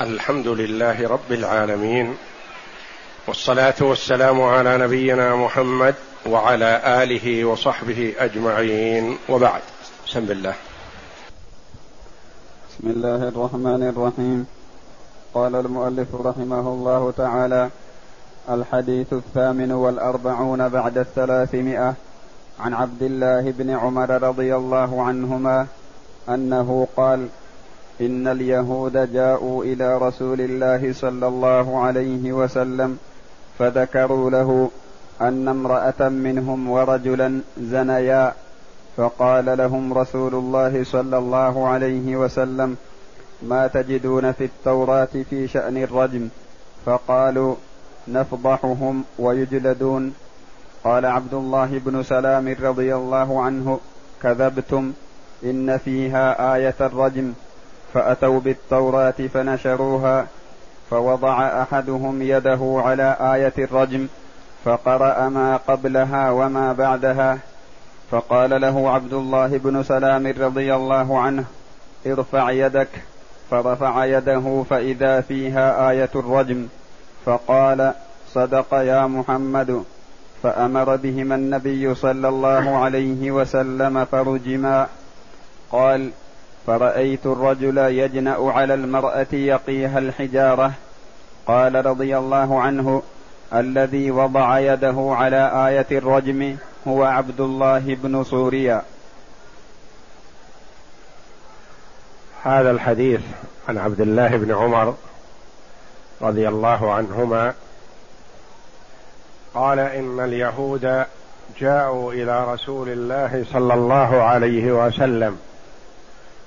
الحمد لله رب العالمين والصلاة والسلام على نبينا محمد وعلى آله وصحبه أجمعين وبعد. بسم الله. بسم الله الرحمن الرحيم. قال المؤلف رحمه الله تعالى الحديث الثامن والأربعون بعد الثلاثمائة عن عبد الله بن عمر رضي الله عنهما أنه قال إن اليهود جاءوا إلى رسول الله صلى الله عليه وسلم فذكروا له أن امرأة منهم ورجلا زنيا فقال لهم رسول الله صلى الله عليه وسلم ما تجدون في التوراة في شأن الرجم؟ فقالوا نفضحهم ويجلدون. قال عبد الله بن سلام رضي الله عنه كذبتم إن فيها آية الرجم. فأتوا بالتوراة فنشروها فوضع أحدهم يده على آية الرجم فقرأ ما قبلها وما بعدها فقال له عبد الله بن سلام رضي الله عنه ارفع يدك فرفع يده فإذا فيها آية الرجم فقال صدق يا محمد. فأمر بهما النبي صلى الله عليه وسلم فرجما قال فرأيت الرجل يجنأ على المرأة يقيها الحجارة. قال رضي الله عنه الذي وضع يده على آية الرجم هو عبد الله بن سوريا. هذا الحديث عن عبد الله بن عمر رضي الله عنهما. قال إن اليهود جاءوا إلى رسول الله صلى الله عليه وسلم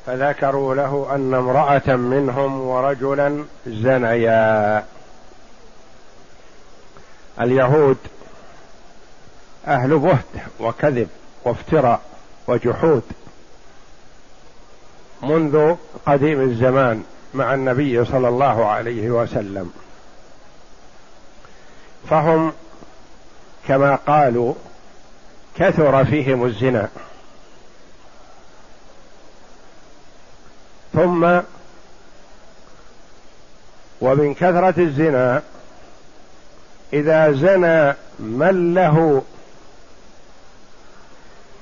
فذكروا له أن امرأة منهم ورجلا زنيا. اليهود أهل بهت وكذب وافتراء وجحود منذ قديم الزمان مع النبي صلى الله عليه وسلم. فهم كما قالوا كثر فيهم الزنا. ثم ومن كثرة الزنا إذا زنى من له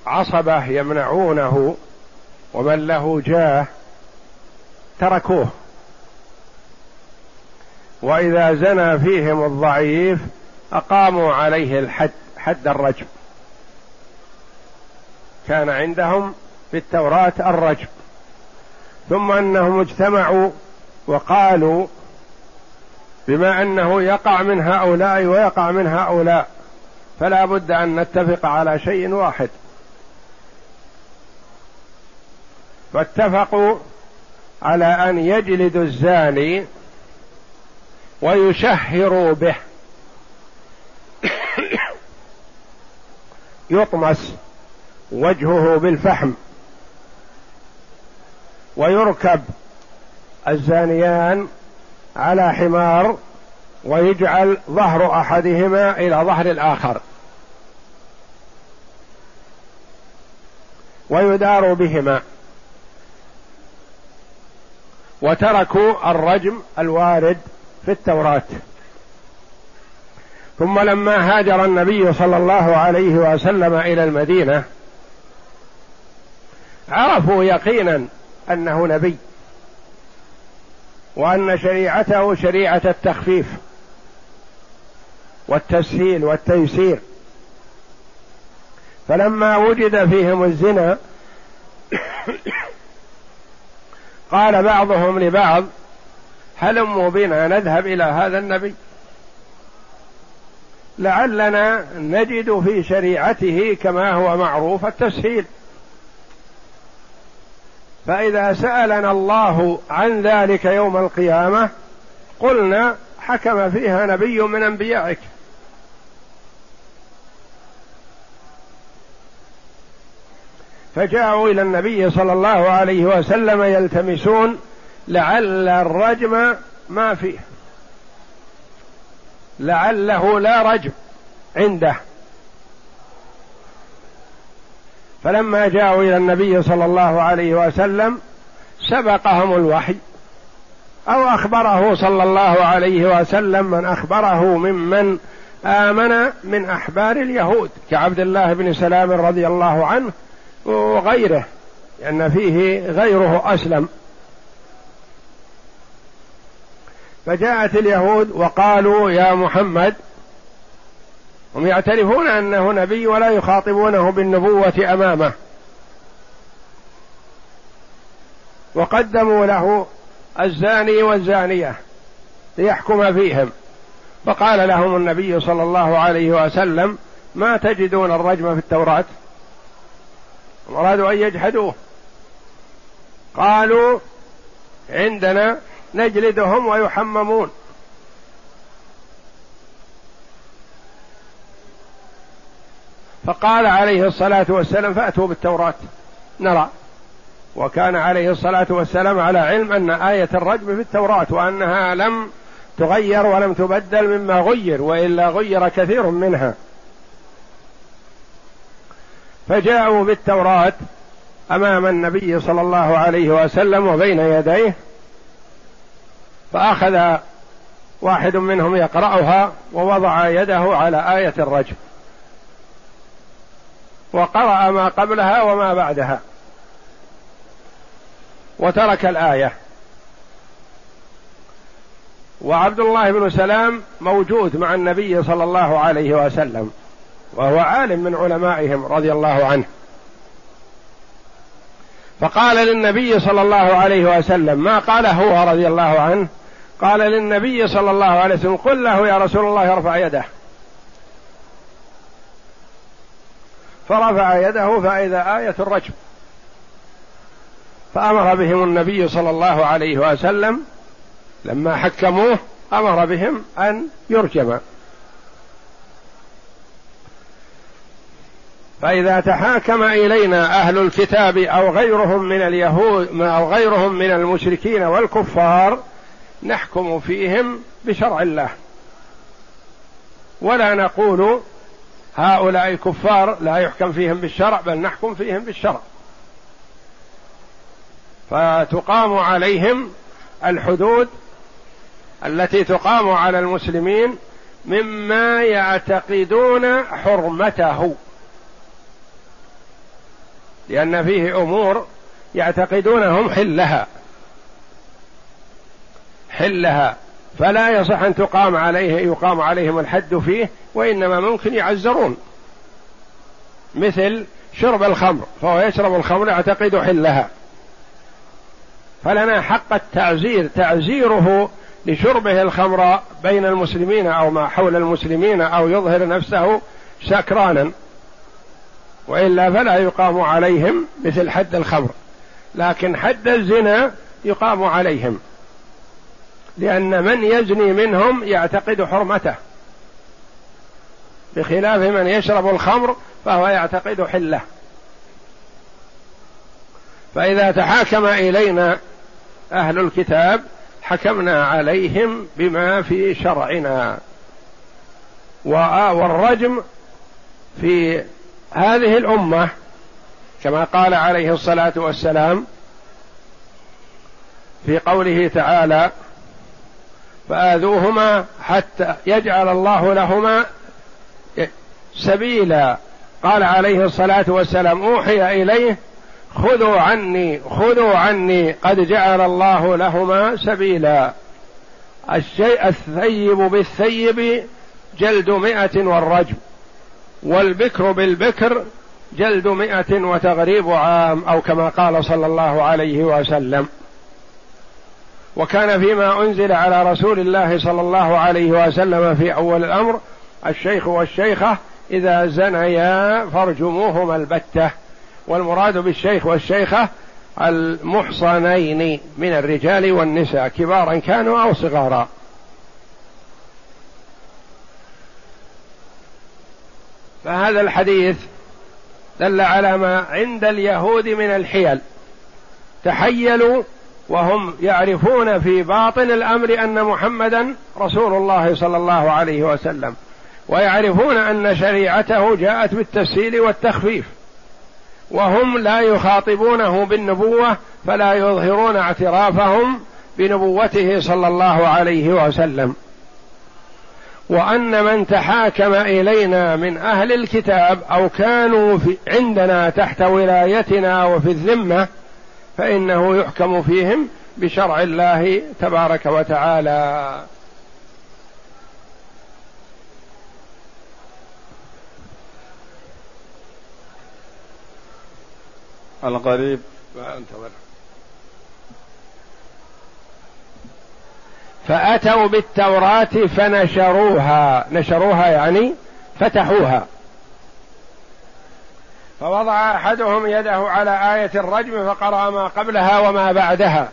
عصبة يمنعونه ومن له جاه تركوه. وإذا زنى فيهم الضعيف أقاموا عليه الحد حد الرجم. كان عندهم في التوراة الرجم. ثم أنهم اجتمعوا وقالوا بما أنه يقع من هؤلاء ويقع من هؤلاء فلا بد أن نتفق على شيء واحد. فاتفقوا على أن يجلدوا الزاني ويشهروا به. يطمس وجهه بالفحم. ويركب الزانيان على حمار ويجعل ظهر أحدهما إلى ظهر الآخر. ويدار بهما. وتركوا الرجم الوارد في التوراة. ثم لما هاجر النبي صلى الله عليه وسلم إلى المدينة عرفوا يقينا أنه نبي وأن شريعته شريعة التخفيف والتسهيل والتيسير. فلما وجد فيهم الزنا قال بعضهم لبعض هلموا بنا نذهب إلى هذا النبي. لعلنا نجد في شريعته كما هو معروف التسهيل. فإذا سألنا الله عن ذلك يوم القيامة قلنا حكم فيها نبي من أنبيائك. فجاءوا إلى النبي صلى الله عليه وسلم يلتمسون لعل الرجم ما فيه. لعله لا رجم عنده. فلما جاءوا إلى النبي صلى الله عليه وسلم سبقهم الوحي أو أخبره صلى الله عليه وسلم من أخبره ممن آمن من أحبار اليهود كعبد الله بن سلام رضي الله عنه وغيره لأن فيه غيره أسلم. فجاءت اليهود وقالوا يا محمد هم يعترفون أنه نبي ولا يخاطبونه بالنبوة أمامه. وقدموا له الزاني والزانية ليحكم فيهم. فقال لهم النبي صلى الله عليه وسلم ما تجدون الرجم في التوراة؟ أرادوا أن يجحدوه. قالوا عندنا نجلدهم ويحممون. فقال عليه الصلاة والسلام فأتوا بالتوراة. نرى. وكان عليه الصلاة والسلام على علم أن آية الرجم في التوراة وأنها لم تغير ولم تبدل مما غير وإلا غير كثير منها. فجاءوا بالتوراة أمام النبي صلى الله عليه وسلم وبين يديه. فأخذ واحد منهم يقرأها ووضع يده على آية الرجم. وقرأ ما قبلها وما بعدها. وترك الآية. وعبد الله بن سلام موجود مع النبي صلى الله عليه وسلم وهو عالم من علمائهم رضي الله عنه. فقال للنبي صلى الله عليه وسلم ما قال هو رضي الله عنه؟ قال للنبي صلى الله عليه وسلم قل له يا رسول الله ارفع يده. فرفع يده فإذا آية الرجم. فأمر بهم النبي صلى الله عليه وسلم لما حكموه أمر بهم أن يرجم. فإذا تحاكم إلينا أهل الكتاب أو غيرهم من اليهود أو غيرهم من المشركين والكفار نحكم فيهم بشرع الله. ولا نقول هؤلاء كفار لا يحكم فيهم بالشرع بل نحكم فيهم بالشرع. فتقام عليهم الحدود التي تقام على المسلمين مما يعتقدون حرمته. لأن فيه أمور يعتقدونهم حلها. حلها. فلا يصح أن تقام عليه يقام عليهم الحد فيه وإنما ممكن يعزرون. مثل شرب الخمر فهو يشرب الخمر يعتقد حلها. فلنا حق التعزير تعزيره لشربه الخمر بين المسلمين أو ما حول المسلمين أو يظهر نفسه سكرانا. وإلا فلا يقام عليهم مثل حد الخمر. لكن حد الزنا يقام عليهم. لأن من يزني منهم يعتقد حرمته. بخلاف من يشرب الخمر فهو يعتقد حله. فإذا تحاكم إلينا أهل الكتاب حكمنا عليهم بما في شرعنا. والرجم في هذه الأمة كما قال عليه الصلاة والسلام في قوله تعالى فآذوهما حتى يجعل الله لهما سبيلا. قال عليه الصلاة والسلام أوحي إليه خذوا عني خذوا عني قد جعل الله لهما سبيلا. الشيء الثيب بالثيب جلد مئة والرجم والبكر بالبكر جلد مئة وتغريب عام أو كما قال صلى الله عليه وسلم. وكان فيما أنزل على رسول الله صلى الله عليه وسلم في أول الأمر الشيخ والشيخة إذا زنيا فارجموهما البتة. والمراد بالشيخ والشيخة المحصنين من الرجال والنساء كبارا كانوا أو صغارا. فهذا الحديث دل على ما عند اليهود من الحيل. تحيلوا وهم يعرفون في باطن الأمر أن محمدا رسول الله صلى الله عليه وسلم ويعرفون أن شريعته جاءت بالتسهيل والتخفيف وهم لا يخاطبونه بالنبوة فلا يظهرون اعترافهم بنبوته صلى الله عليه وسلم. وأن من تحاكم إلينا من أهل الكتاب أو كانوا في عندنا تحت ولايتنا وفي الذمة فإنه يحكم فيهم بشرع الله تبارك وتعالى. الغريب. فأتوا بالتوراة فنشروها. نشروها يعني فتحوها. فوضع أحدهم يده على آية الرجم فقرأ ما قبلها وما بعدها.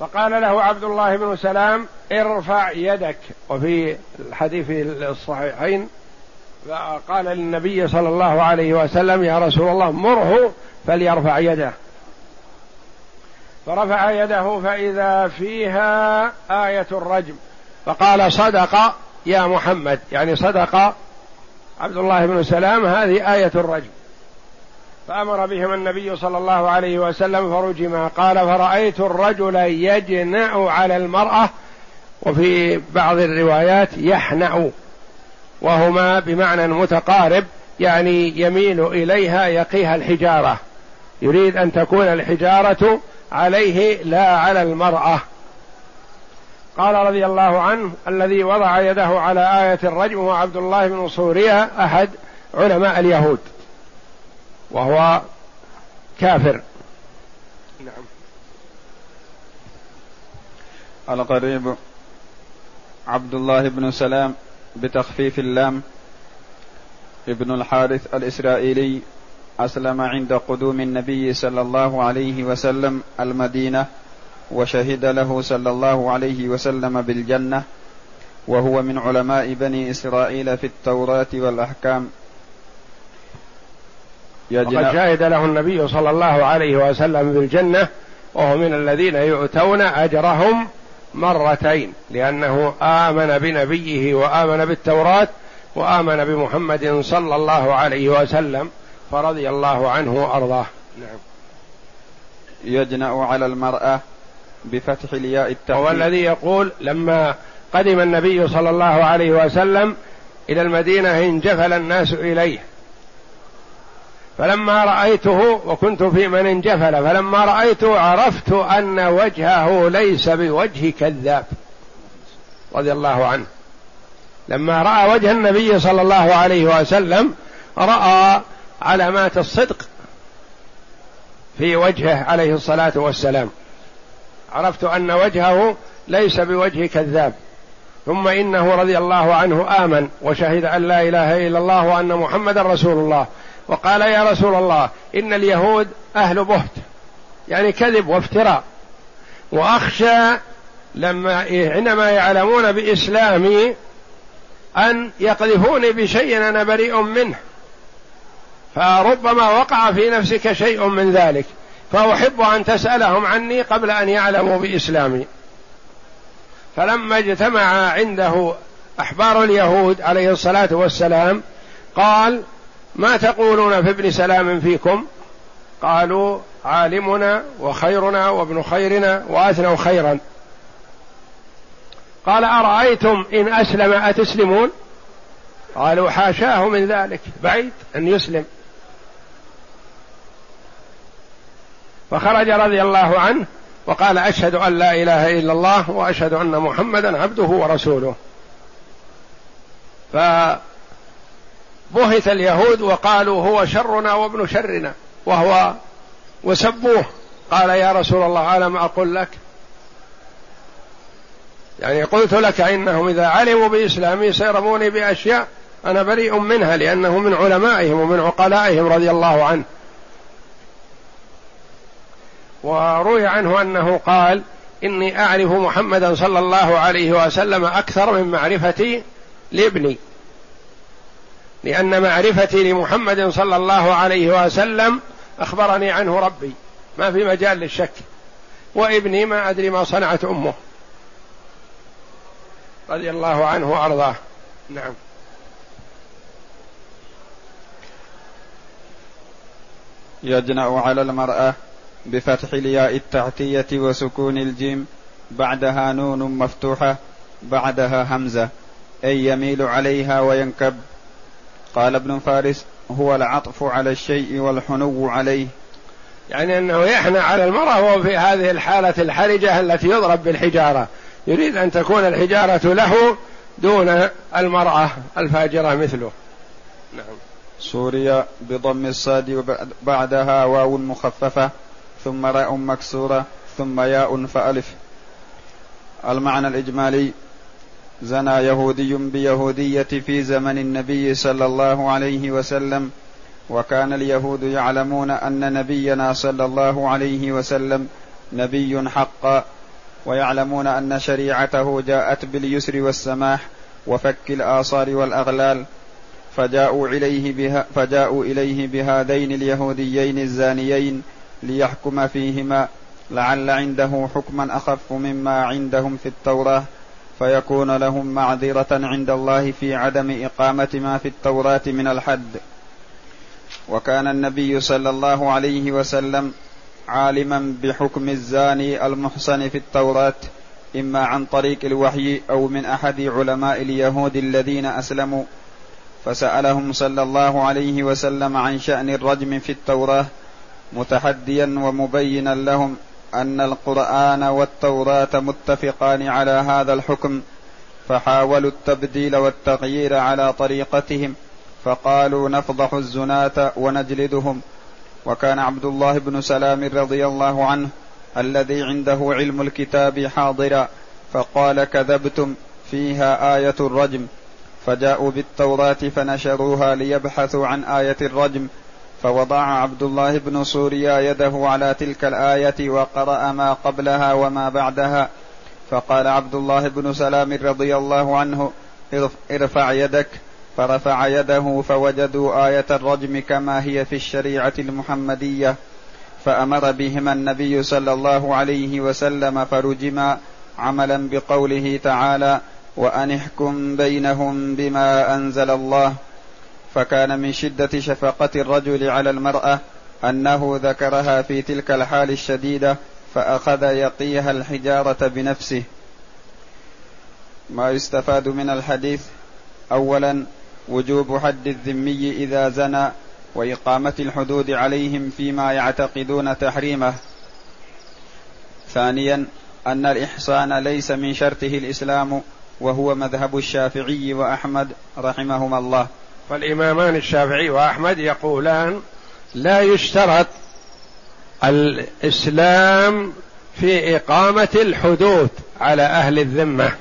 فقال له عبد الله بن سلام ارفع يدك. وفي الحديث الصحيحين قال للنبي صلى الله عليه وسلم يا رسول الله مره فليرفع يده. فرفع يده فإذا فيها آية الرجم فقال صدق يا محمد. يعني صدق عبد الله بن سلام هذه آية الرجم. فأمر بهم النبي صلى الله عليه وسلم فرجما قال فرأيت الرجل يجنع على المرأة وفي بعض الروايات يحنع وهما بمعنى متقارب يعني يميل إليها يقيها الحجارة. يريد أن تكون الحجارة عليه لا على المرأة. قال رضي الله عنه الذي وضع يده على آية الرجم هو عبد الله بن صوريا أحد علماء اليهود. وهو كافر. نعم. القريب عبد الله بن سلام بتخفيف اللام. ابن الحارث الإسرائيلي أسلم عند قدوم النبي صلى الله عليه وسلم المدينة وشهد له صلى الله عليه وسلم بالجنة وهو من علماء بني إسرائيل في التوراة والأحكام. وقد شهد له النبي صلى الله عليه وسلم بالجنة وهو من الذين يؤتون أجرهم مرتين لأنه آمن بنبيه وآمن بالتوراة وآمن بمحمد صلى الله عليه وسلم فرضي الله عنه وأرضاه. نعم. يجنأ على المرأة بفتح الياء التحقيق هو الذي يقول لما قدم النبي صلى الله عليه وسلم إلى المدينة انجفل الناس إليه. فلما رأيته وكنت في من انجفل فلما رأيته عرفت أن وجهه ليس بوجه كذاب رضي الله عنه. لما رأى وجه النبي صلى الله عليه وسلم رأى علامات الصدق في وجهه عليه الصلاة والسلام. عرفت أن وجهه ليس بوجه كذاب. ثم إنه رضي الله عنه آمن وشهد أن لا إله إلا الله وأن محمدا رسول الله. وقال يا رسول الله إن اليهود أهل بهت يعني كذب وافتراء. وأخشى لما حينما يعلمون بإسلامي أن يقذفوني بشيء أنا بريء منه. فربما وقع في نفسك شيء من ذلك. فأحب أن تسألهم عني قبل أن يعلموا بإسلامي. فلما اجتمع عنده أحبار اليهود عليه الصلاة والسلام قال ما تقولون في ابن سلام فيكم؟ قالوا عالمنا وخيرنا وابن خيرنا وأثنوا خيرا. قال أرأيتم إن أسلم أتسلمون؟ قالوا حاشاه من ذلك بعيد أن يسلم. فخرج رضي الله عنه وقال أشهد أن لا إله إلا الله وأشهد أن محمدا عبده ورسوله. ف بهت اليهود وقالوا هو شرنا وابن شرنا وهو وسبوه. قال يا رسول الله ألم أقل لك؟ يعني قلت لك إنهم إذا علموا بإسلامي سيرموني بأشياء أنا بريء منها لأنه من علمائهم ومن عقلائهم رضي الله عنه. وروي عنه أنه قال إني أعرف محمدا صلى الله عليه وسلم أكثر من معرفتي لابني. لأن معرفتي لمحمد صلى الله عليه وسلم أخبرني عنه ربي. ما في مجال للشك. وابني ما أدري ما صنعت أمه. رضي الله عنه وأرضاه. نعم. يجنأ على المرأة بفتح الياء التحتية وسكون الجيم بعدها نون مفتوحة بعدها همزة أي يميل عليها وينكب. قال ابن فارس هو العطف على الشيء والحنو عليه. يعني أنه يحنى على المرأة وهو في هذه الحالة الحرجة التي يضرب بالحجارة. يريد أن تكون الحجارة له دون المرأة الفاجرة مثله. نعم. سوريا بضم الصاد وبعدها واو مخففة. ثم راء مكسورة ثم ياء فألف. المعنى الإجمالي زنى يهودي بيهودية في زمن النبي صلى الله عليه وسلم وكان اليهود يعلمون أن نبينا صلى الله عليه وسلم نبي حقا ويعلمون أن شريعته جاءت باليسر والسماح وفك الآصار والأغلال فجاءوا إليه بها فجاءوا إليه بهذين اليهوديين الزانيين ليحكم فيهما لعل عنده حكما أخف مما عندهم في التوراة فيكون لهم معذرة عند الله في عدم إقامة ما في التوراة من الحد. وكان النبي صلى الله عليه وسلم عالما بحكم الزاني المحصن في التوراة إما عن طريق الوحي أو من أحد علماء اليهود الذين أسلموا. فسألهم صلى الله عليه وسلم عن شأن الرجم في التوراة متحديا ومبينا لهم أن القرآن والتوراة متفقان على هذا الحكم فحاولوا التبديل والتغيير على طريقتهم فقالوا نفضح الزناة ونجلدهم. وكان عبد الله بن سلام رضي الله عنه الذي عنده علم الكتاب حاضرا فقال كذبتم فيها آية الرجم. فجاءوا بالتوراة فنشروها ليبحثوا عن آية الرجم فوضع عبد الله بن سوريا يده على تلك الآية وقرأ ما قبلها وما بعدها. فقال عبد الله بن سلام رضي الله عنه ارفع يدك. فرفع يده فوجدوا آية الرجم كما هي في الشريعة المحمدية. فأمر بهما النبي صلى الله عليه وسلم فرجما عملا بقوله تعالى وأن احكم بينهم بما أنزل الله. فكان من شدة شفقة الرجل على المرأة أنه ذكرها في تلك الحال الشديدة فأخذ يقيها الحجارة بنفسه. ما يستفاد من الحديث أولا وجوب حد الذمي إذا زنى وإقامة الحدود عليهم فيما يعتقدون تحريمه. ثانيا أن الإحصان ليس من شرطه الإسلام وهو مذهب الشافعي وأحمد رحمهما الله. فالإمامان الشافعي وأحمد يقولان لا يشترط الإسلام في إقامة الحدود على أهل الذمة.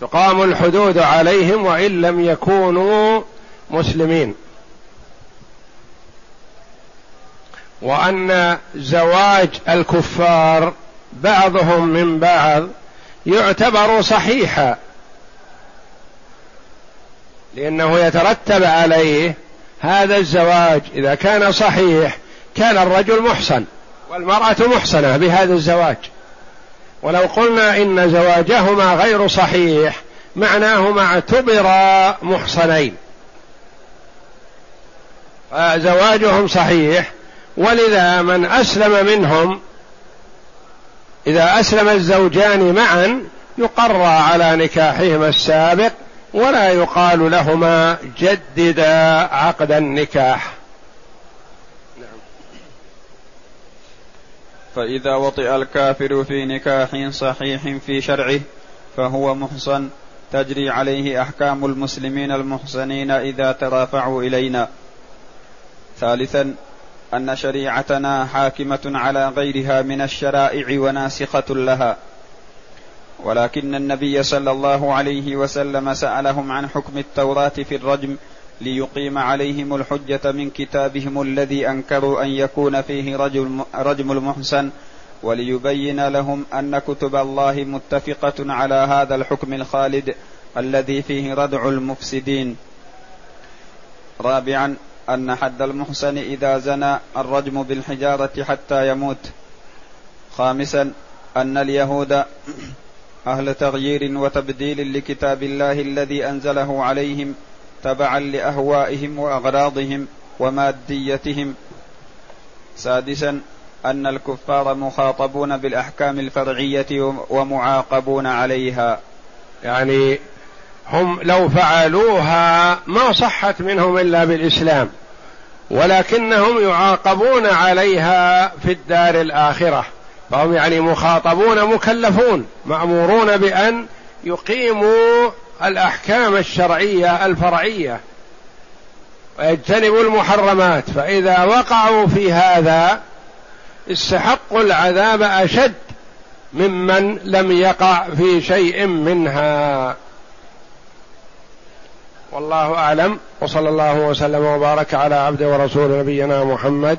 تقام الحدود عليهم وإن لم يكونوا مسلمين. وأن زواج الكفار بعضهم من بعض يعتبر صحيحا. لأنه يترتب عليه هذا الزواج. إذا كان صحيح كان الرجل محصن والمرأة محصنة بهذا الزواج. ولو قلنا إن زواجهما غير صحيح معناهما اعتبرا محصنين. فزواجهم صحيح ولذا من أسلم منهم إذا أسلم الزوجان معا يقرى على نكاحهما السابق ولا يقال لهما جددا عقد النكاح. نعم. فإذا وطئ الكافر في نكاح صحيح في شرعه فهو محصن تجري عليه أحكام المسلمين المحصنين إذا ترافعوا إلينا. ثالثا أن شريعتنا حاكمة على غيرها من الشرائع وناسخة لها. ولكن النبي صلى الله عليه وسلم سألهم عن حكم التوراة في الرجم ليقيم عليهم الحجة من كتابهم الذي أنكروا أن يكون فيه رجم المحسن وليبين لهم أن كتب الله متفقة على هذا الحكم الخالد الذي فيه ردع المفسدين. رابعا أن حد المحسن إذا زنى الرجم بالحجارة حتى يموت. خامسا أن اليهود أهل تغيير وتبديل لكتاب الله الذي أنزله عليهم تبعا لأهوائهم وأغراضهم وماديتهم. سادسا أن الكفار مخاطبون بالأحكام الفرعية ومعاقبون عليها. يعني هم لو فعلوها ما صحت منهم إلا بالإسلام ولكنهم يعاقبون عليها في الدار الآخرة. فهم يعني مخاطبون مكلفون مأمورون بأن يقيموا الأحكام الشرعية الفرعية. ويجتنبوا المحرمات فإذا وقعوا في هذا استحقوا العذاب أشد ممن لم يقع في شيء منها. والله أعلم وصلى الله وسلم وبارك على عبد ورسول نبينا محمد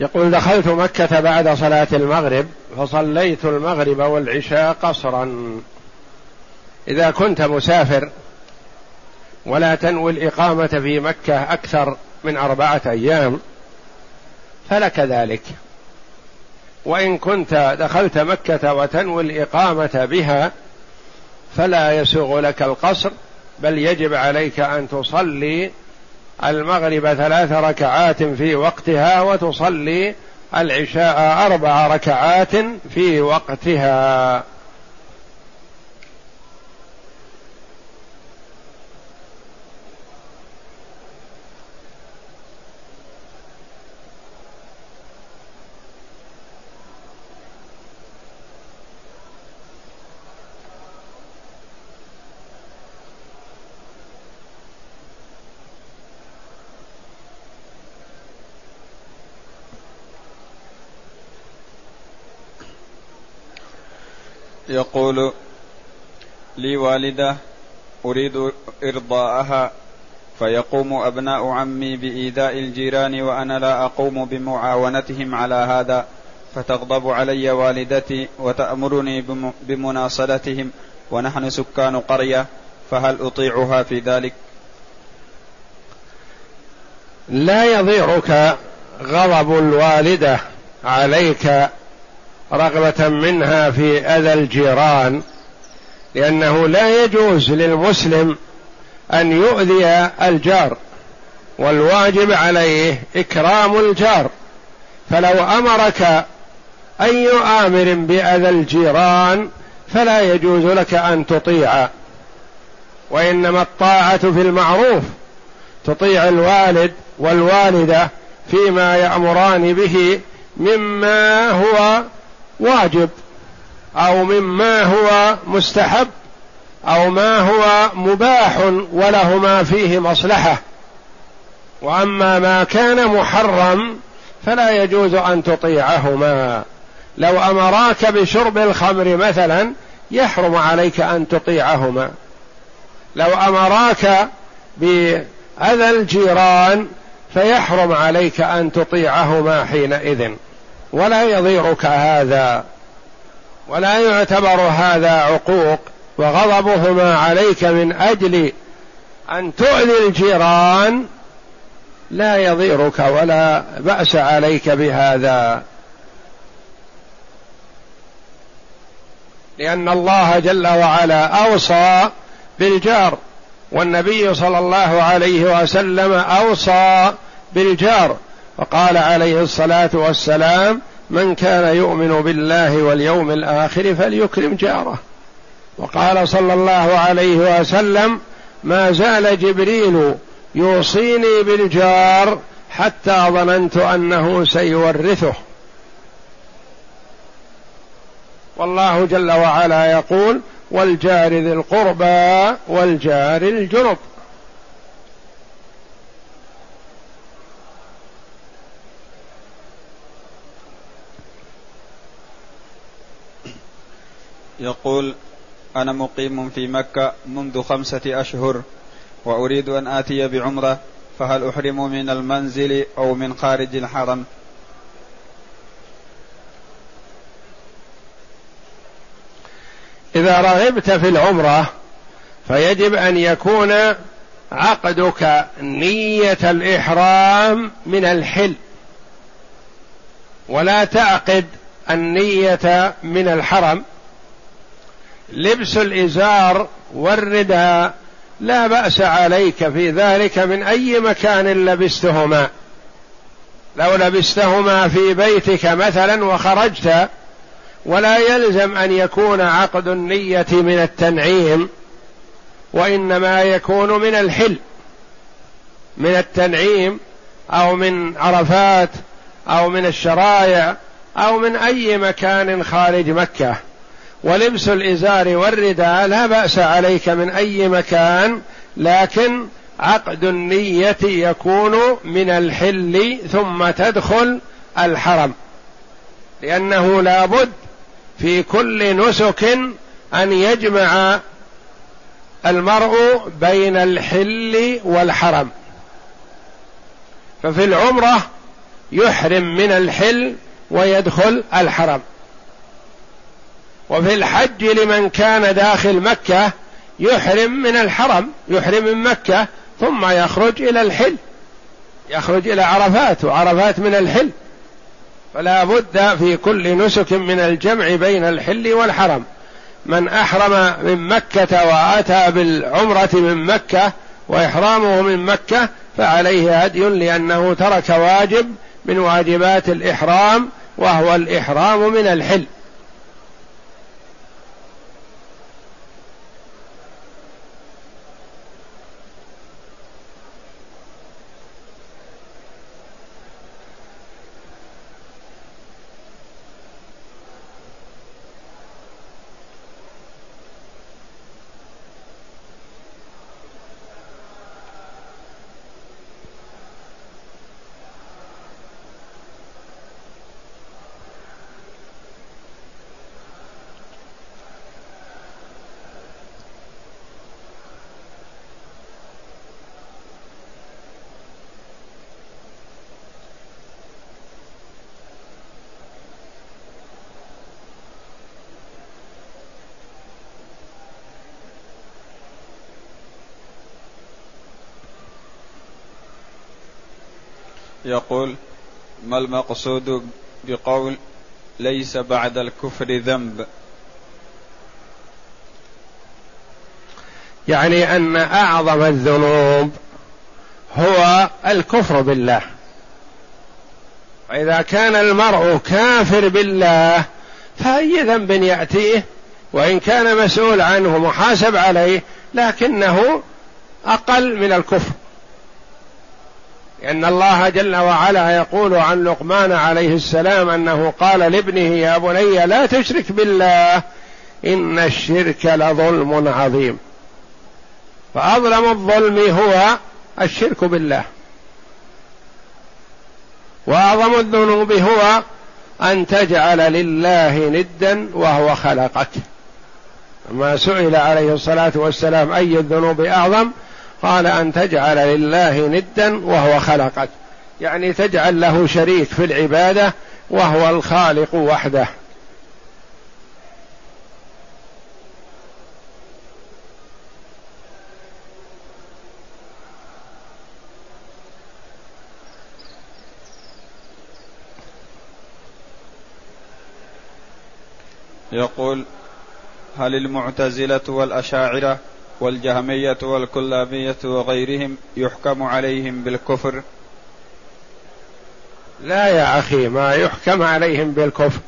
يقول دخلت مكة بعد صلاة المغرب فصليت المغرب والعشاء قصرا. إذا كنت مسافر ولا تنوي الإقامة في مكة أكثر من أربعة أيام فلك ذلك. وإن كنت دخلت مكة وتنوي الإقامة بها فلا يسوغ لك القصر بل يجب عليك أن تصلي المغرب ثلاث ركعات في وقتها وتصلي العشاء أربع ركعات في وقتها. يقول لي والدة أريد إرضاءها فيقوم أبناء عمي بإيذاء الجيران وأنا لا أقوم بمعاونتهم على هذا فتغضب علي والدتي وتأمرني بمناصلتهم ونحن سكان قرية فهل أطيعها في ذلك؟ لا يضيرك غضب الوالدة عليك رغبة منها في أذى الجيران لأنه لا يجوز للمسلم أن يؤذي الجار والواجب عليه إكرام الجار. فلو أمرك أي آمر بأذى الجيران فلا يجوز لك أن تطيع وإنما الطاعة في المعروف تطيع الوالد والوالدة فيما يأمران به مما هو واجب أو مما هو مستحب أو ما هو مباح ولهما فيه مصلحة. وأما ما كان محرم فلا يجوز أن تطيعهما. لو أمراك بشرب الخمر مثلا يحرم عليك أن تطيعهما. لو أمراك بأذى الجيران فيحرم عليك أن تطيعهما حينئذ. ولا يضيرك هذا ولا يعتبر هذا عقوق وغضبهما عليك من أجل أن تؤذي الجيران لا يضيرك ولا بأس عليك بهذا. لأن الله جل وعلا أوصى بالجار والنبي صلى الله عليه وسلم أوصى بالجار. وقال عليه الصلاة والسلام من كان يؤمن بالله واليوم الآخر فليكرم جاره. وقال صلى الله عليه وسلم ما زال جبريل يوصيني بالجار حتى ظننت أنه سيورثه. والله جل وعلا يقول والجار ذي القربى والجار الجنب. يقول أنا مقيم في مكة منذ خمسة أشهر وأريد أن آتي بعمرة فهل أحرم من المنزل أو من خارج الحرم؟ إذا رغبت في العمرة فيجب أن يكون عقدك نية الإحرام من الحل. ولا تعقد النية من الحرم. لبس الإزار والرداء لا بأس عليك في ذلك من أي مكان لبستهما. لو لبستهما في بيتك مثلا وخرجت ولا يلزم أن يكون عقد النية من التنعيم وإنما يكون من الحل من التنعيم أو من عرفات أو من الشرايع أو من أي مكان خارج مكة. ولبس الإزار والرداء لا بأس عليك من أي مكان لكن عقد النية يكون من الحل ثم تدخل الحرم. لأنه لابد في كل نسك أن يجمع المرء بين الحل والحرم. ففي العمرة يحرم من الحل ويدخل الحرم. وفي الحج لمن كان داخل مكة يحرم من الحرم يحرم من مكة ثم يخرج إلى الحل. يخرج إلى عرفات وعرفات من الحل. فلا بد في كل نسك من الجمع بين الحل والحرم. من أحرم من مكة وآتى بالعمرة من مكة وإحرامه من مكة فعليه هدي لأنه ترك واجب من واجبات الإحرام وهو الإحرام من الحل. يقول ما المقصود بقول ليس بعد الكفر ذنب؟ يعني أن أعظم الذنوب هو الكفر بالله. وإذا كان المرء كافر بالله فأي ذنب يأتيه؟ وإن كان مسؤول عنه محاسب عليه لكنه أقل من الكفر. لأن الله جل وعلا يقول عن لقمان عليه السلام أنه قال لابنه يا بني لا تشرك بالله إن الشرك لظلم عظيم. فأظلم الظلم هو الشرك بالله. وأعظم الذنوب هو أن تجعل لله ندا وهو خلقك. ما سئل عليه الصلاة والسلام أي الذنوب أعظم؟ قال أن تجعل لله ندا وهو خلقك. يعني تجعل له شريك في العبادة وهو الخالق وحده. يقول هل المعتزلة والأشاعرة والجهمية والكلابية وغيرهم يحكم عليهم بالكفر. لا يا أخي ما يحكم عليهم بالكفر.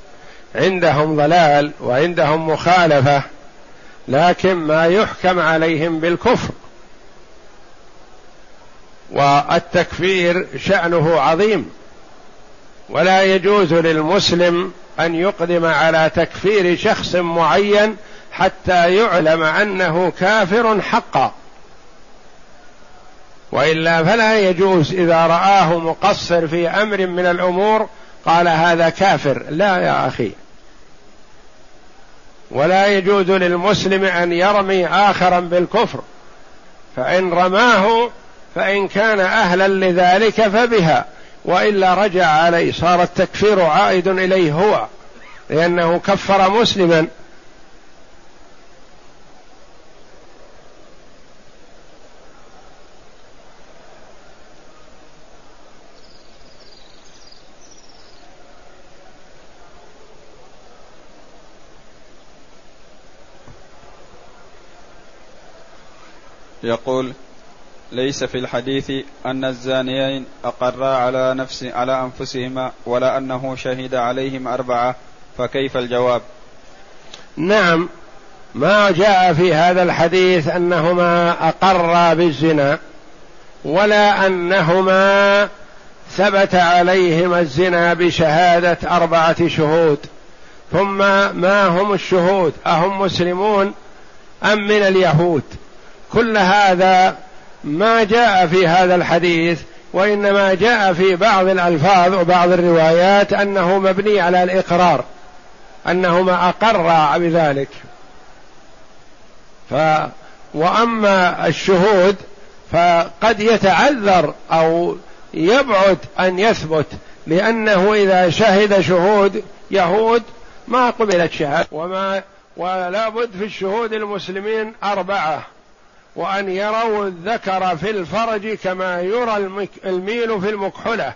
عندهم ضلال وعندهم مخالفة لكن ما يحكم عليهم بالكفر. والتكفير شأنه عظيم. ولا يجوز للمسلم أن يقدم على تكفير شخص معين حتى يعلم أنه كافر حقا. وإلا فلا يجوز إذا رآه مقصر في أمر من الأمور قال هذا كافر. لا يا أخي. ولا يجوز للمسلم أن يرمي آخرا بالكفر. فإن رماه فإن كان أهلا لذلك فبها. وإلا رجع عليه صار التكفير عائد إليه هو لأنه كفر مسلما. يقول ليس في الحديث أن الزانيين أقرا على نفس على أنفسهما ولا أنه شهد عليهم أربعة فكيف الجواب؟ نعم ما جاء في هذا الحديث أنهما أقرا بالزنا ولا أنهما ثبت عليهما الزنا بشهادة أربعة شهود. ثم ما هم الشهود؟ أهم مسلمون أم من اليهود؟ كل هذا ما جاء في هذا الحديث وإنما جاء في بعض الألفاظ وبعض الروايات أنه مبني على الإقرار أنهما أقرا بذلك. ف وأما الشهود فقد يتعذر أو يبعد أن يثبت لأنه إذا شهد شهود يهود ما قبلت شهادة وما ولا بد في الشهود المسلمين أربعة. وأن يروا الذكر في الفرج كما يرى الميل في المكحلة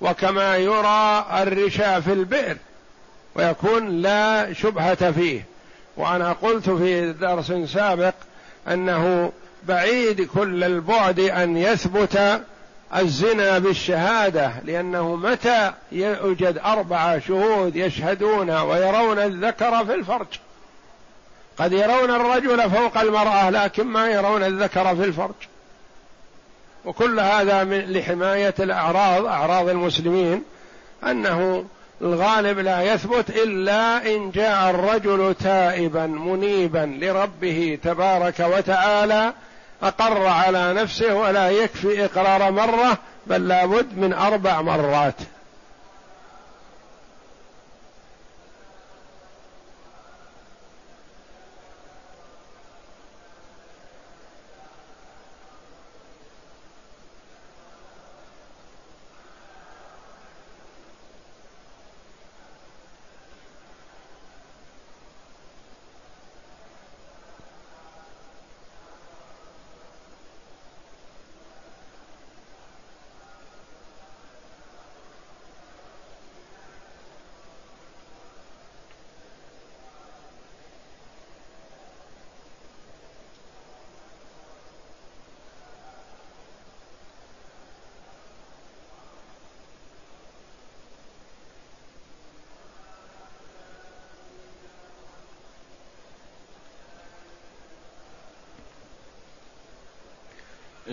وكما يرى الرشا في البئر ويكون لا شبهة فيه. وأنا قلت في درس سابق أنه بعيد كل البعد أن يثبت الزنا بالشهادة لأنه متى يوجد أربعة شهود يشهدون ويرون الذكر في الفرج؟ قد يرون الرجل فوق المرأة لكن ما يرون الذكر في الفرج. وكل هذا من لحماية الأعراض أعراض المسلمين أنه الغالب لا يثبت إلا إن جاء الرجل تائبا منيبا لربه تبارك وتعالى أقر على نفسه ولا يكفي إقرار مرة بل لابد من أربع مرات.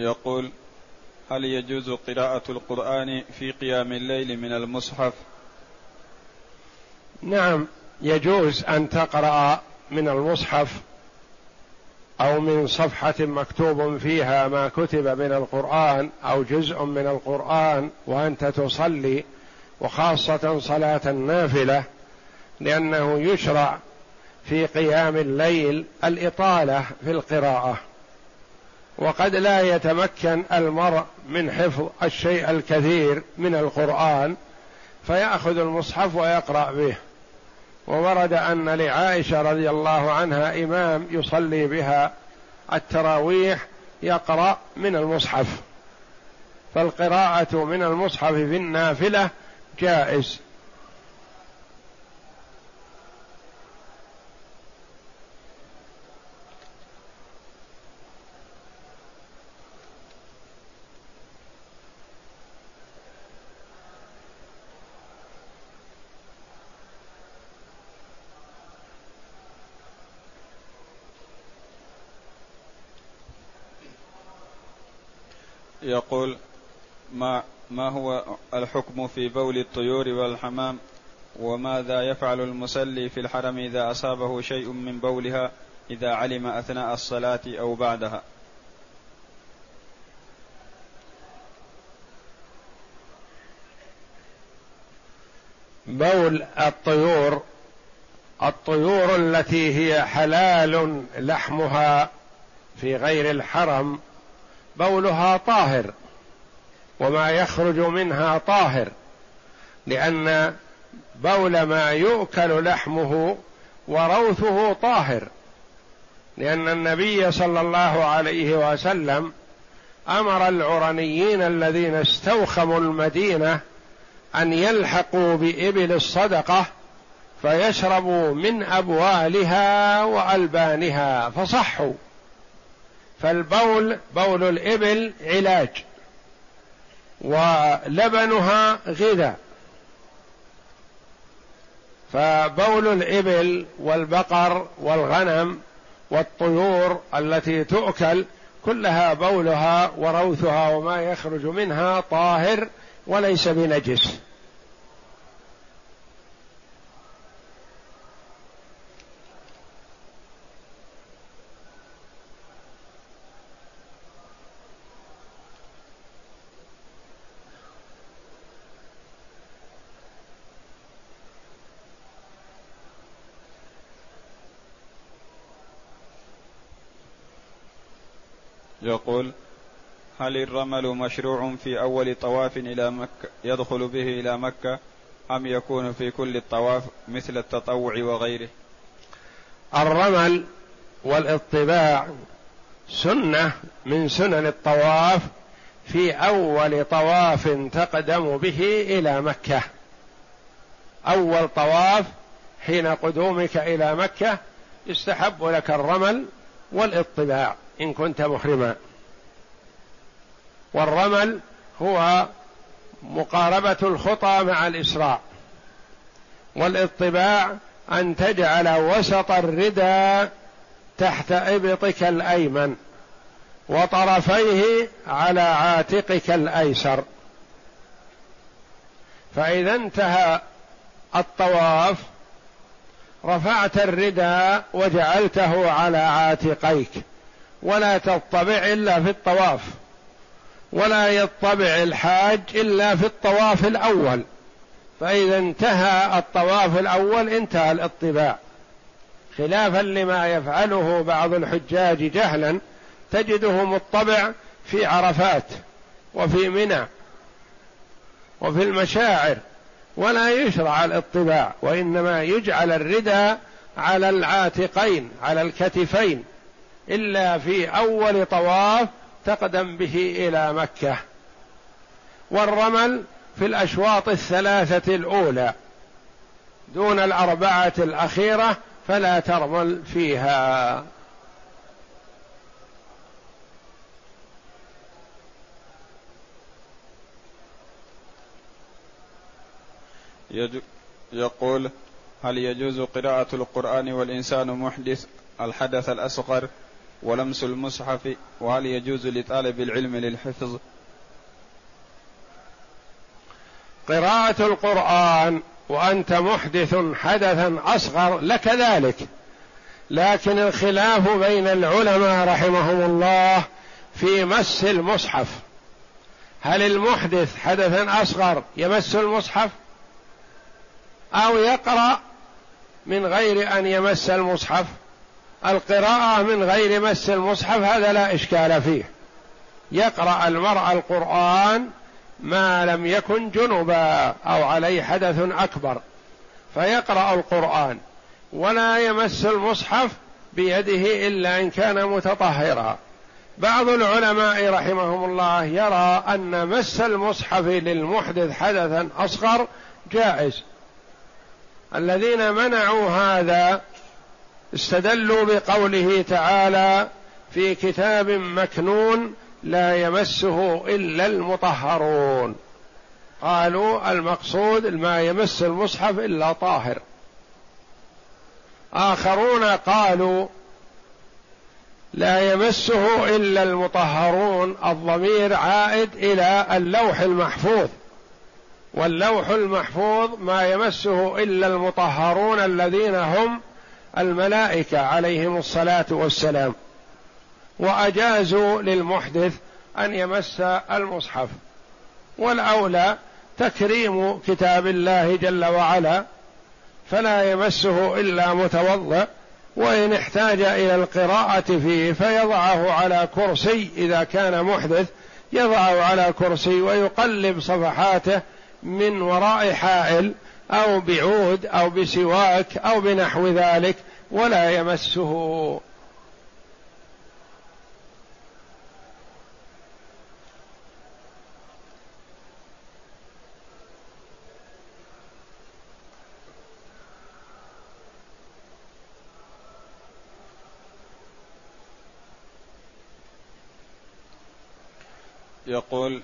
يقول هل يجوز قراءة القرآن في قيام الليل من المصحف؟ نعم يجوز أن تقرأ من المصحف أو من صفحة مكتوب فيها ما كتب من القرآن أو جزء من القرآن وأنت تصلي وخاصة صلاة النافلة لأنه يشرع في قيام الليل الإطالة في القراءة وقد لا يتمكن المرء من حفظ الشيء الكثير من القرآن فيأخذ المصحف ويقرأ به. وورد أن لعائشة رضي الله عنها إمام يصلي بها التراويح يقرأ من المصحف. فالقراءة من المصحف في النافلة جائز. يقول ما ما هو الحكم في بول الطيور والحمام وماذا يفعل المسلي في الحرم إذا أصابه شيء من بولها إذا علم أثناء الصلاة أو بعدها؟ بول الطيور الطيور التي هي حلال لحمها في غير الحرم بولها طاهر وما يخرج منها طاهر لأن بول ما يؤكل لحمه وروثه طاهر لأن النبي صلى الله عليه وسلم أمر العرنيين الذين استوخموا المدينة أن يلحقوا بإبل الصدقة فيشربوا من أبوالها وألبانها فصحوا. فالبول بول الإبل علاج. ولبنها غذاء. فبول الإبل والبقر والغنم والطيور التي تؤكل كلها بولها وروثها وما يخرج منها طاهر وليس بنجس. يقول هل الرمل مشروع في أول طواف إلى مكة يدخل به إلى مكة أم يكون في كل الطواف مثل التطوع وغيره؟ الرمل والإطباع سنة من سنن الطواف في أول طواف تقدم به إلى مكة. أول طواف حين قدومك إلى مكة يستحب لك الرمل والإطباع. إن كنت محرما. والرمل هو مقاربة الخطى مع الإسراع والإطباع أن تجعل وسط الردى تحت إبطك الأيمن وطرفيه على عاتقك الأيسر. فإذا انتهى الطواف رفعت الردى وجعلته على عاتقيك. ولا تطبع إلا في الطواف ولا يطبع الحاج إلا في الطواف الأول. فإذا انتهى الطواف الأول انتهى الاطباع. خلافا لما يفعله بعض الحجاج جهلا تجده مطبع في عرفات وفي منى وفي المشاعر ولا يشرع الاطباع وإنما يجعل الردى على العاتقين على الكتفين. إلا في أول طواف تقدم به إلى مكة. والرمل في الأشواط الثلاثة الأولى. دون الأربعة الأخيرة فلا ترمل فيها. يقول هل يجوز قراءة القرآن والإنسان محدث الحدث الأصغر؟ ولمس المصحف وهل يجوز لطالب العلم للحفظ؟ قراءة القرآن وأنت محدث حدثا أصغر لك ذلك. لكن الخلاف بين العلماء رحمهم الله في مس المصحف. هل المحدث حدثا أصغر يمس المصحف؟ أو يقرأ من غير أن يمس المصحف؟ القراءة من غير مس المصحف هذا لا إشكال فيه. يقرأ المرء القرآن ما لم يكن جنبا أو عليه حدث أكبر فيقرأ القرآن ولا يمس المصحف بيده إلا إن كان متطهرا. بعض العلماء رحمهم الله يرى أن مس المصحف للمحدث حدثا أصغر جائز. الذين منعوا هذا استدلوا بقوله تعالى في كتاب مكنون لا يمسه إلا المطهرون. قالوا المقصود ما يمس المصحف إلا طاهر. آخرون قالوا لا يمسه إلا المطهرون الضمير عائد إلى اللوح المحفوظ. واللوح المحفوظ ما يمسه إلا المطهرون الذين هم الملائكة عليهم الصلاة والسلام وأجازوا للمحدث أن يمس المصحف. والأولى تكريم كتاب الله جل وعلا فلا يمسه إلا متوضئ وإن احتاج إلى القراءة فيه فيضعه على كرسي إذا كان محدث يضعه على كرسي ويقلب صفحاته من وراء حائل أو بعود أو بسواك أو بنحو ذلك ولا يمسه. يقول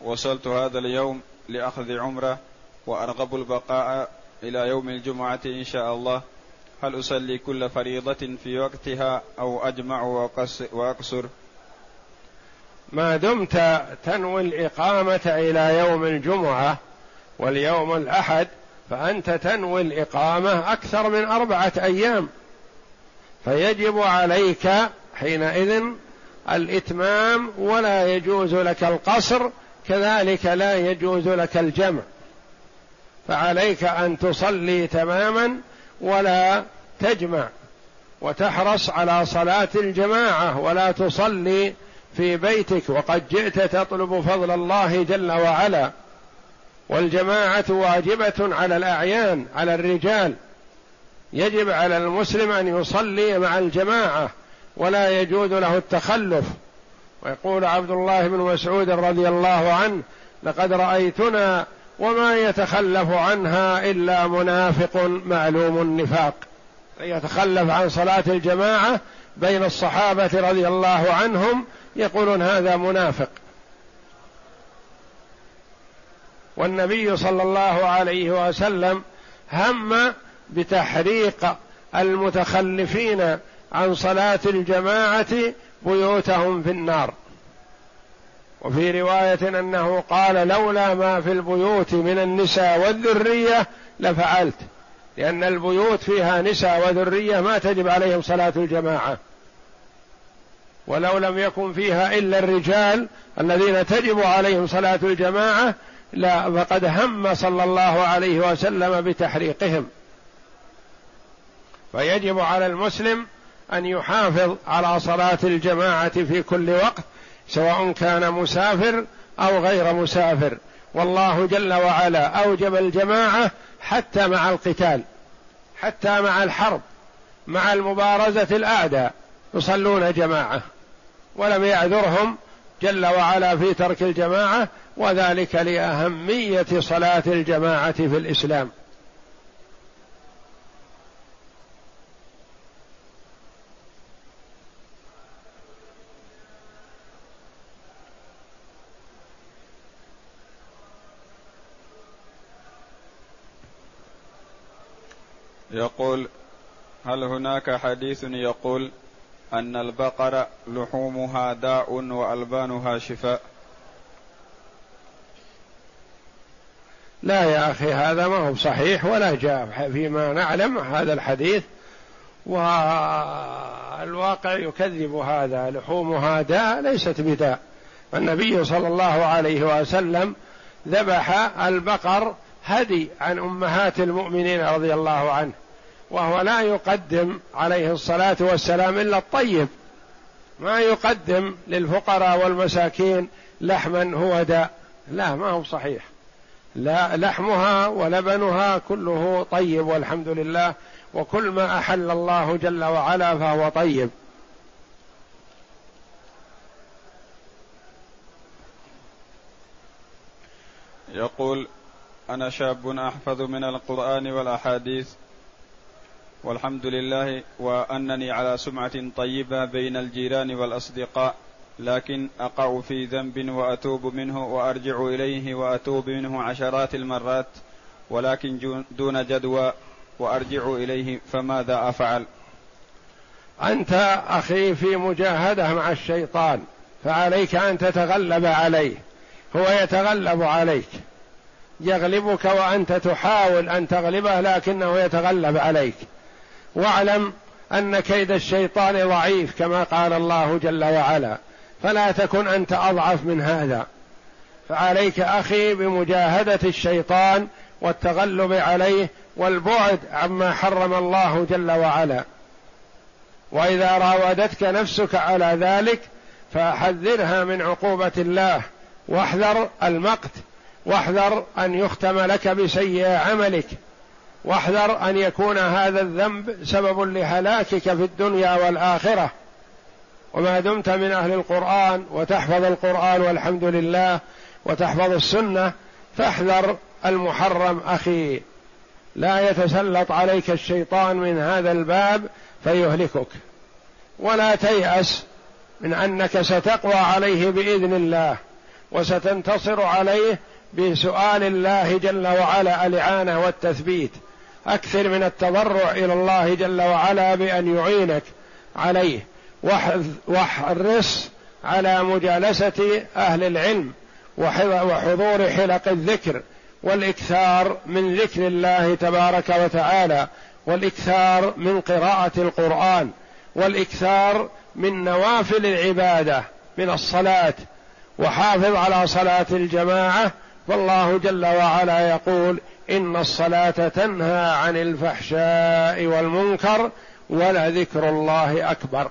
وصلت هذا اليوم لأخذ عمرة وأرغب البقاء إلى يوم الجمعة إن شاء الله. هل أصلي كل فريضة في وقتها أو أجمع وأقصر؟ ما دمت تنوي الإقامة إلى يوم الجمعة واليوم الأحد فأنت تنوي الإقامة أكثر من أربعة أيام. فيجب عليك حينئذ الإتمام ولا يجوز لك القصر كذلك لا يجوز لك الجمع. فعليك أن تصلي تماما ولا تجمع وتحرص على صلاة الجماعة ولا تصلي في بيتك. وقد جئت تطلب فضل الله جل وعلا. والجماعة واجبة على الأعيان على الرجال. يجب على المسلم أن يصلي مع الجماعة ولا يجوز له التخلف. ويقول عبد الله بن مسعود رضي الله عنه لقد رأيتنا وما يتخلف عنها إلا منافق معلوم النفاق. يتخلف عن صلاة الجماعة بين الصحابة رضي الله عنهم يقولون هذا منافق. والنبي صلى الله عليه وسلم هم بتحريق المتخلفين عن صلاة الجماعة بيوتهم في النار. وفي رواية أنه قال لولا ما في البيوت من النساء والذرية لفعلت. لأن البيوت فيها نساء وذرية ما تجب عليهم صلاة الجماعة. ولو لم يكن فيها إلا الرجال الذين تجب عليهم صلاة الجماعة لا فقد هم صلى الله عليه وسلم بتحريقهم. فيجب على المسلم أن يحافظ على صلاة الجماعة في كل وقت سواء كان مسافر أو غير مسافر. والله جل وعلا أوجب الجماعة حتى مع القتال حتى مع الحرب مع المبارزة الأعداء. يصلون جماعة ولم يعذرهم جل وعلا في ترك الجماعة وذلك لأهمية صلاة الجماعة في الإسلام. يقول هل هناك حديث يقول أن البقر لحومها داء وألبانها شفاء؟ لا يا أخي هذا ما هو صحيح ولا جاء فيما نعلم هذا الحديث. والواقع يكذب هذا لحومها داء ليست بداء. النبي صلى الله عليه وسلم ذبح البقر هدي عن أمهات المؤمنين رضي الله عنه. وهو لا يقدم عليه الصلاة والسلام إلا الطيب. ما يقدم للفقراء والمساكين لحما هو داء. لا ما هو صحيح. لا لحمها ولبنها كله طيب والحمد لله وكل ما أحل الله جل وعلا فهو طيب. يقول أنا شاب أحفظ من القرآن والأحاديث والحمد لله وأنني على سمعة طيبة بين الجيران والأصدقاء لكن أقع في ذنب وأتوب منه وأرجع إليه وأتوب منه عشرات المرات ولكن دون جدوى وأرجع إليه فماذا أفعل؟ أنت أخي في مجاهدة مع الشيطان فعليك أن تتغلب عليه هو يتغلب عليك يغلبك وأنت تحاول أن تغلبه لكنه يتغلب عليك. واعلم أن كيد الشيطان ضعيف كما قال الله جل وعلا. فلا تكن أنت أضعف من هذا. فعليك أخي بمجاهدة الشيطان والتغلب عليه والبعد عما حرم الله جل وعلا. وإذا راودتك نفسك على ذلك فحذرها من عقوبة الله. واحذر المقت. واحذر أن يختم لك بسيء عملك. واحذر أن يكون هذا الذنب سبب لهلاكك في الدنيا والآخرة. وما دمت من أهل القرآن وتحفظ القرآن والحمد لله وتحفظ السنة فاحذر المحرم أخي. لا يتسلط عليك الشيطان من هذا الباب فيهلكك. ولا تيأس من أنك ستقوى عليه بإذن الله وستنتصر عليه بسؤال الله جل وعلا الإعانة والتثبيت. أكثر من التضرع إلى الله جل وعلا بأن يعينك عليه. واحرص على مجالسة أهل العلم وحضور حلق الذكر والإكثار من ذكر الله تبارك وتعالى والإكثار من قراءة القرآن والإكثار من نوافل العبادة من الصلاة. وحافظ على صلاة الجماعة فالله جل وعلا يقول إن الصلاة تنهى عن الفحشاء والمنكر ولذكر الله أكبر.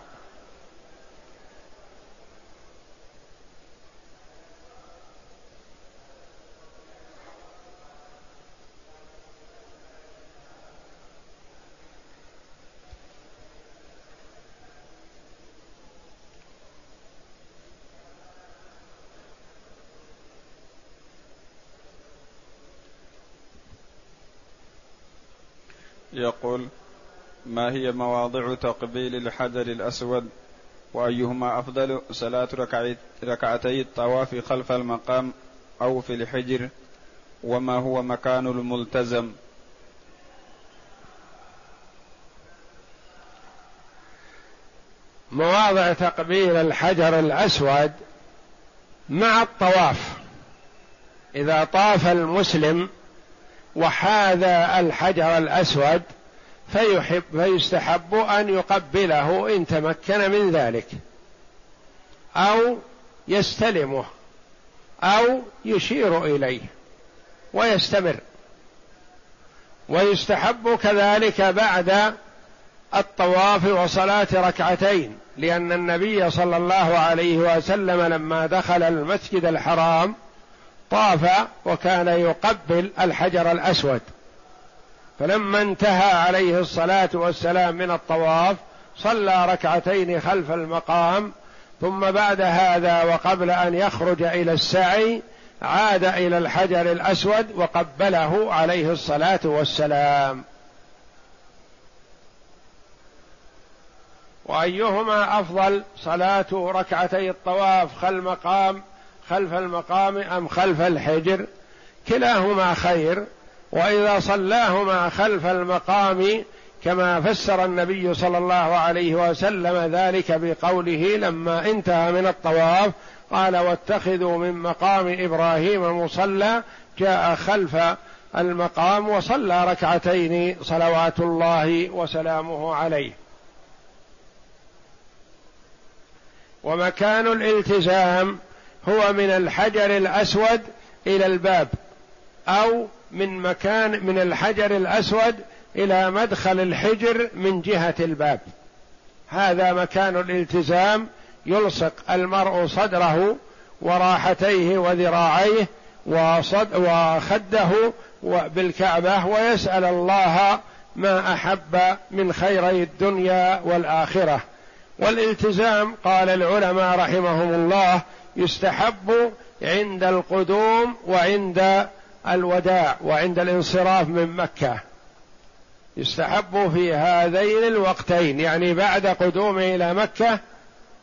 يقول ما هي مواضع تقبيل الحجر الأسود؟ وأيهما أفضل صلاة ركعتي الطواف خلف المقام أو في الحجر؟ وما هو مكان الملتزم؟ مواضع تقبيل الحجر الأسود مع الطواف. إذا طاف المسلم وحاذا الحجر الأسود فيحب فيستحب أن يقبله إن تمكن من ذلك. أو يستلمه. أو يشير إليه. ويستمر. ويستحب كذلك بعد الطواف وصلاة ركعتين. لأن النبي صلى الله عليه وسلم لما دخل المسجد الحرام طاف وكان يقبل الحجر الأسود. فلما انتهى عليه الصلاة والسلام من الطواف صلى ركعتين خلف المقام ثم بعد هذا وقبل أن يخرج إلى السعي عاد إلى الحجر الأسود وقبله عليه الصلاة والسلام. وأيهما أفضل صلاة ركعتي الطواف خلف المقام خلف المقام أم خلف الحجر؟ كلاهما خير وإذا صلاهما خلف المقام كما فسر النبي صلى الله عليه وسلم ذلك بقوله لما انتهى من الطواف قال واتخذوا من مقام إبراهيم مصلى جاء خلف المقام وصلى ركعتين صلوات الله وسلامه عليه. ومكان الالتزام هو من الحجر الأسود إلى الباب أو من مكان من الحجر الأسود إلى مدخل الحجر من جهة الباب. هذا مكان الالتزام يلصق المرء صدره وراحتيه وذراعيه وصد وخده بالكعبة ويسأل الله ما أحب من خيري الدنيا والآخرة. والالتزام قال العلماء رحمهم الله يستحب عند القدوم وعند الوداع وعند الانصراف من مكة. يستحب في هذين الوقتين يعني بعد قدومه إلى مكة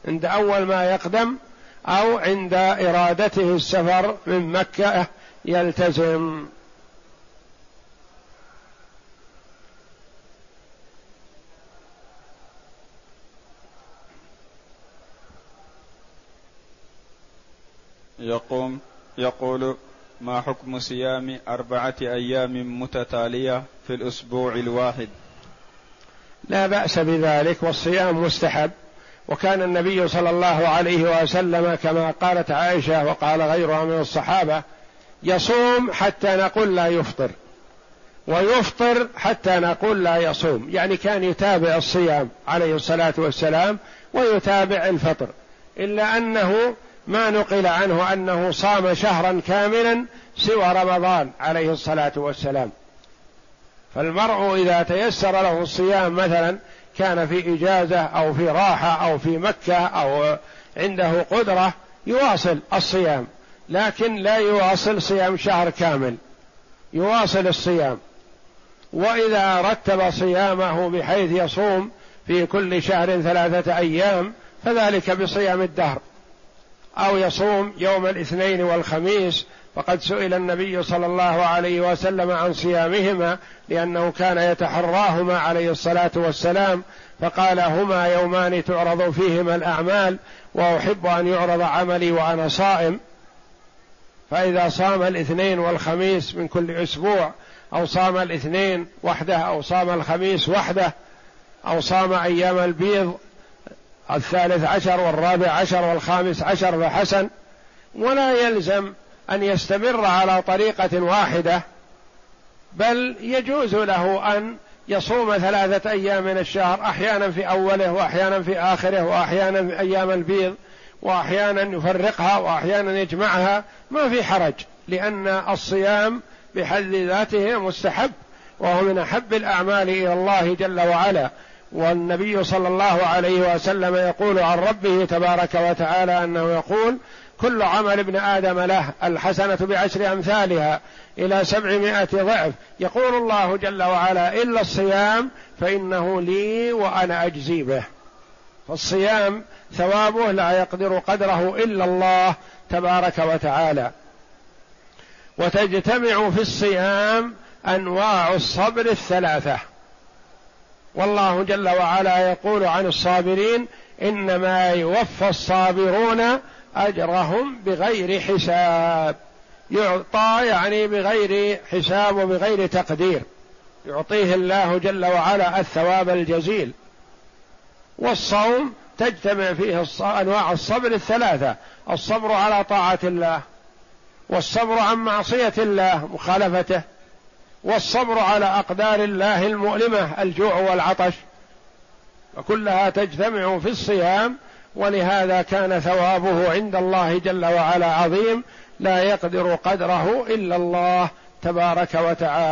عند أول ما يقدم أو عند إرادته السفر من مكة يلتزم. يقوم يقول ما حكم صيام أربعة أيام متتالية في الأسبوع الواحد؟ لا بأس بذلك والصيام مستحب وكان النبي صلى الله عليه وسلم كما قالت عائشة وقال غيرها من الصحابة يصوم حتى نقول لا يفطر ويفطر حتى نقول لا يصوم يعني كان يتابع الصيام عليه الصلاة والسلام ويتابع الفطر إلا أنه ما نقل عنه أنه صام شهرا كاملا سوى رمضان عليه الصلاة والسلام. فالمرء إذا تيسر له الصيام مثلا كان في إجازة أو في راحة أو في مكة أو عنده قدرة يواصل الصيام لكن لا يواصل صيام شهر كامل يواصل الصيام. وإذا رتب صيامه بحيث يصوم في كل شهر ثلاثة أيام فذلك بصيام الدهر. أو يصوم يوم الاثنين والخميس فقد سئل النبي صلى الله عليه وسلم عن صيامهما لأنه كان يتحراهما عليه الصلاة والسلام فقال هما يومان تعرض فيهما الأعمال وأحب أن يعرض عملي وأنا صائم. فإذا صام الاثنين والخميس من كل أسبوع أو صام الاثنين وحده أو صام الخميس وحده أو صام أيام البيض الثالث عشر والرابع عشر والخامس عشر فحسن ولا يلزم أن يستمر على طريقة واحدة بل يجوز له أن يصوم ثلاثة أيام من الشهر أحيانا في أوله وأحيانا في آخره وأحيانا في أيام البيض وأحيانا يفرقها وأحيانا يجمعها ما في حرج لأن الصيام بحد ذاته مستحب وهو من أحب الأعمال إلى الله جل وعلا. والنبي صلى الله عليه وسلم يقول عن ربه تبارك وتعالى أنه يقول كل عمل ابن آدم له الحسنة بعشر أمثالها إلى سبعمائة ضعف. يقول الله جل وعلا إلا الصيام فإنه لي وأنا أجزي به. فالصيام ثوابه لا يقدر قدره إلا الله تبارك وتعالى. وتجتمع في الصيام أنواع الصبر الثلاثة. والله جل وعلا يقول عن الصابرين إنما يوفى الصابرون أجرهم بغير حساب. يعطى يعني بغير حساب وبغير تقدير. يعطيه الله جل وعلا الثواب الجزيل. والصوم تجتمع فيه أنواع الصبر الثلاثة. الصبر على طاعة الله والصبر عن معصية الله مخالفته. والصبر على أقدار الله المؤلمة الجوع والعطش. وكلها تجتمع في الصيام ولهذا كان ثوابه عند الله جل وعلا عظيم لا يقدر قدره إلا الله تبارك وتعالى.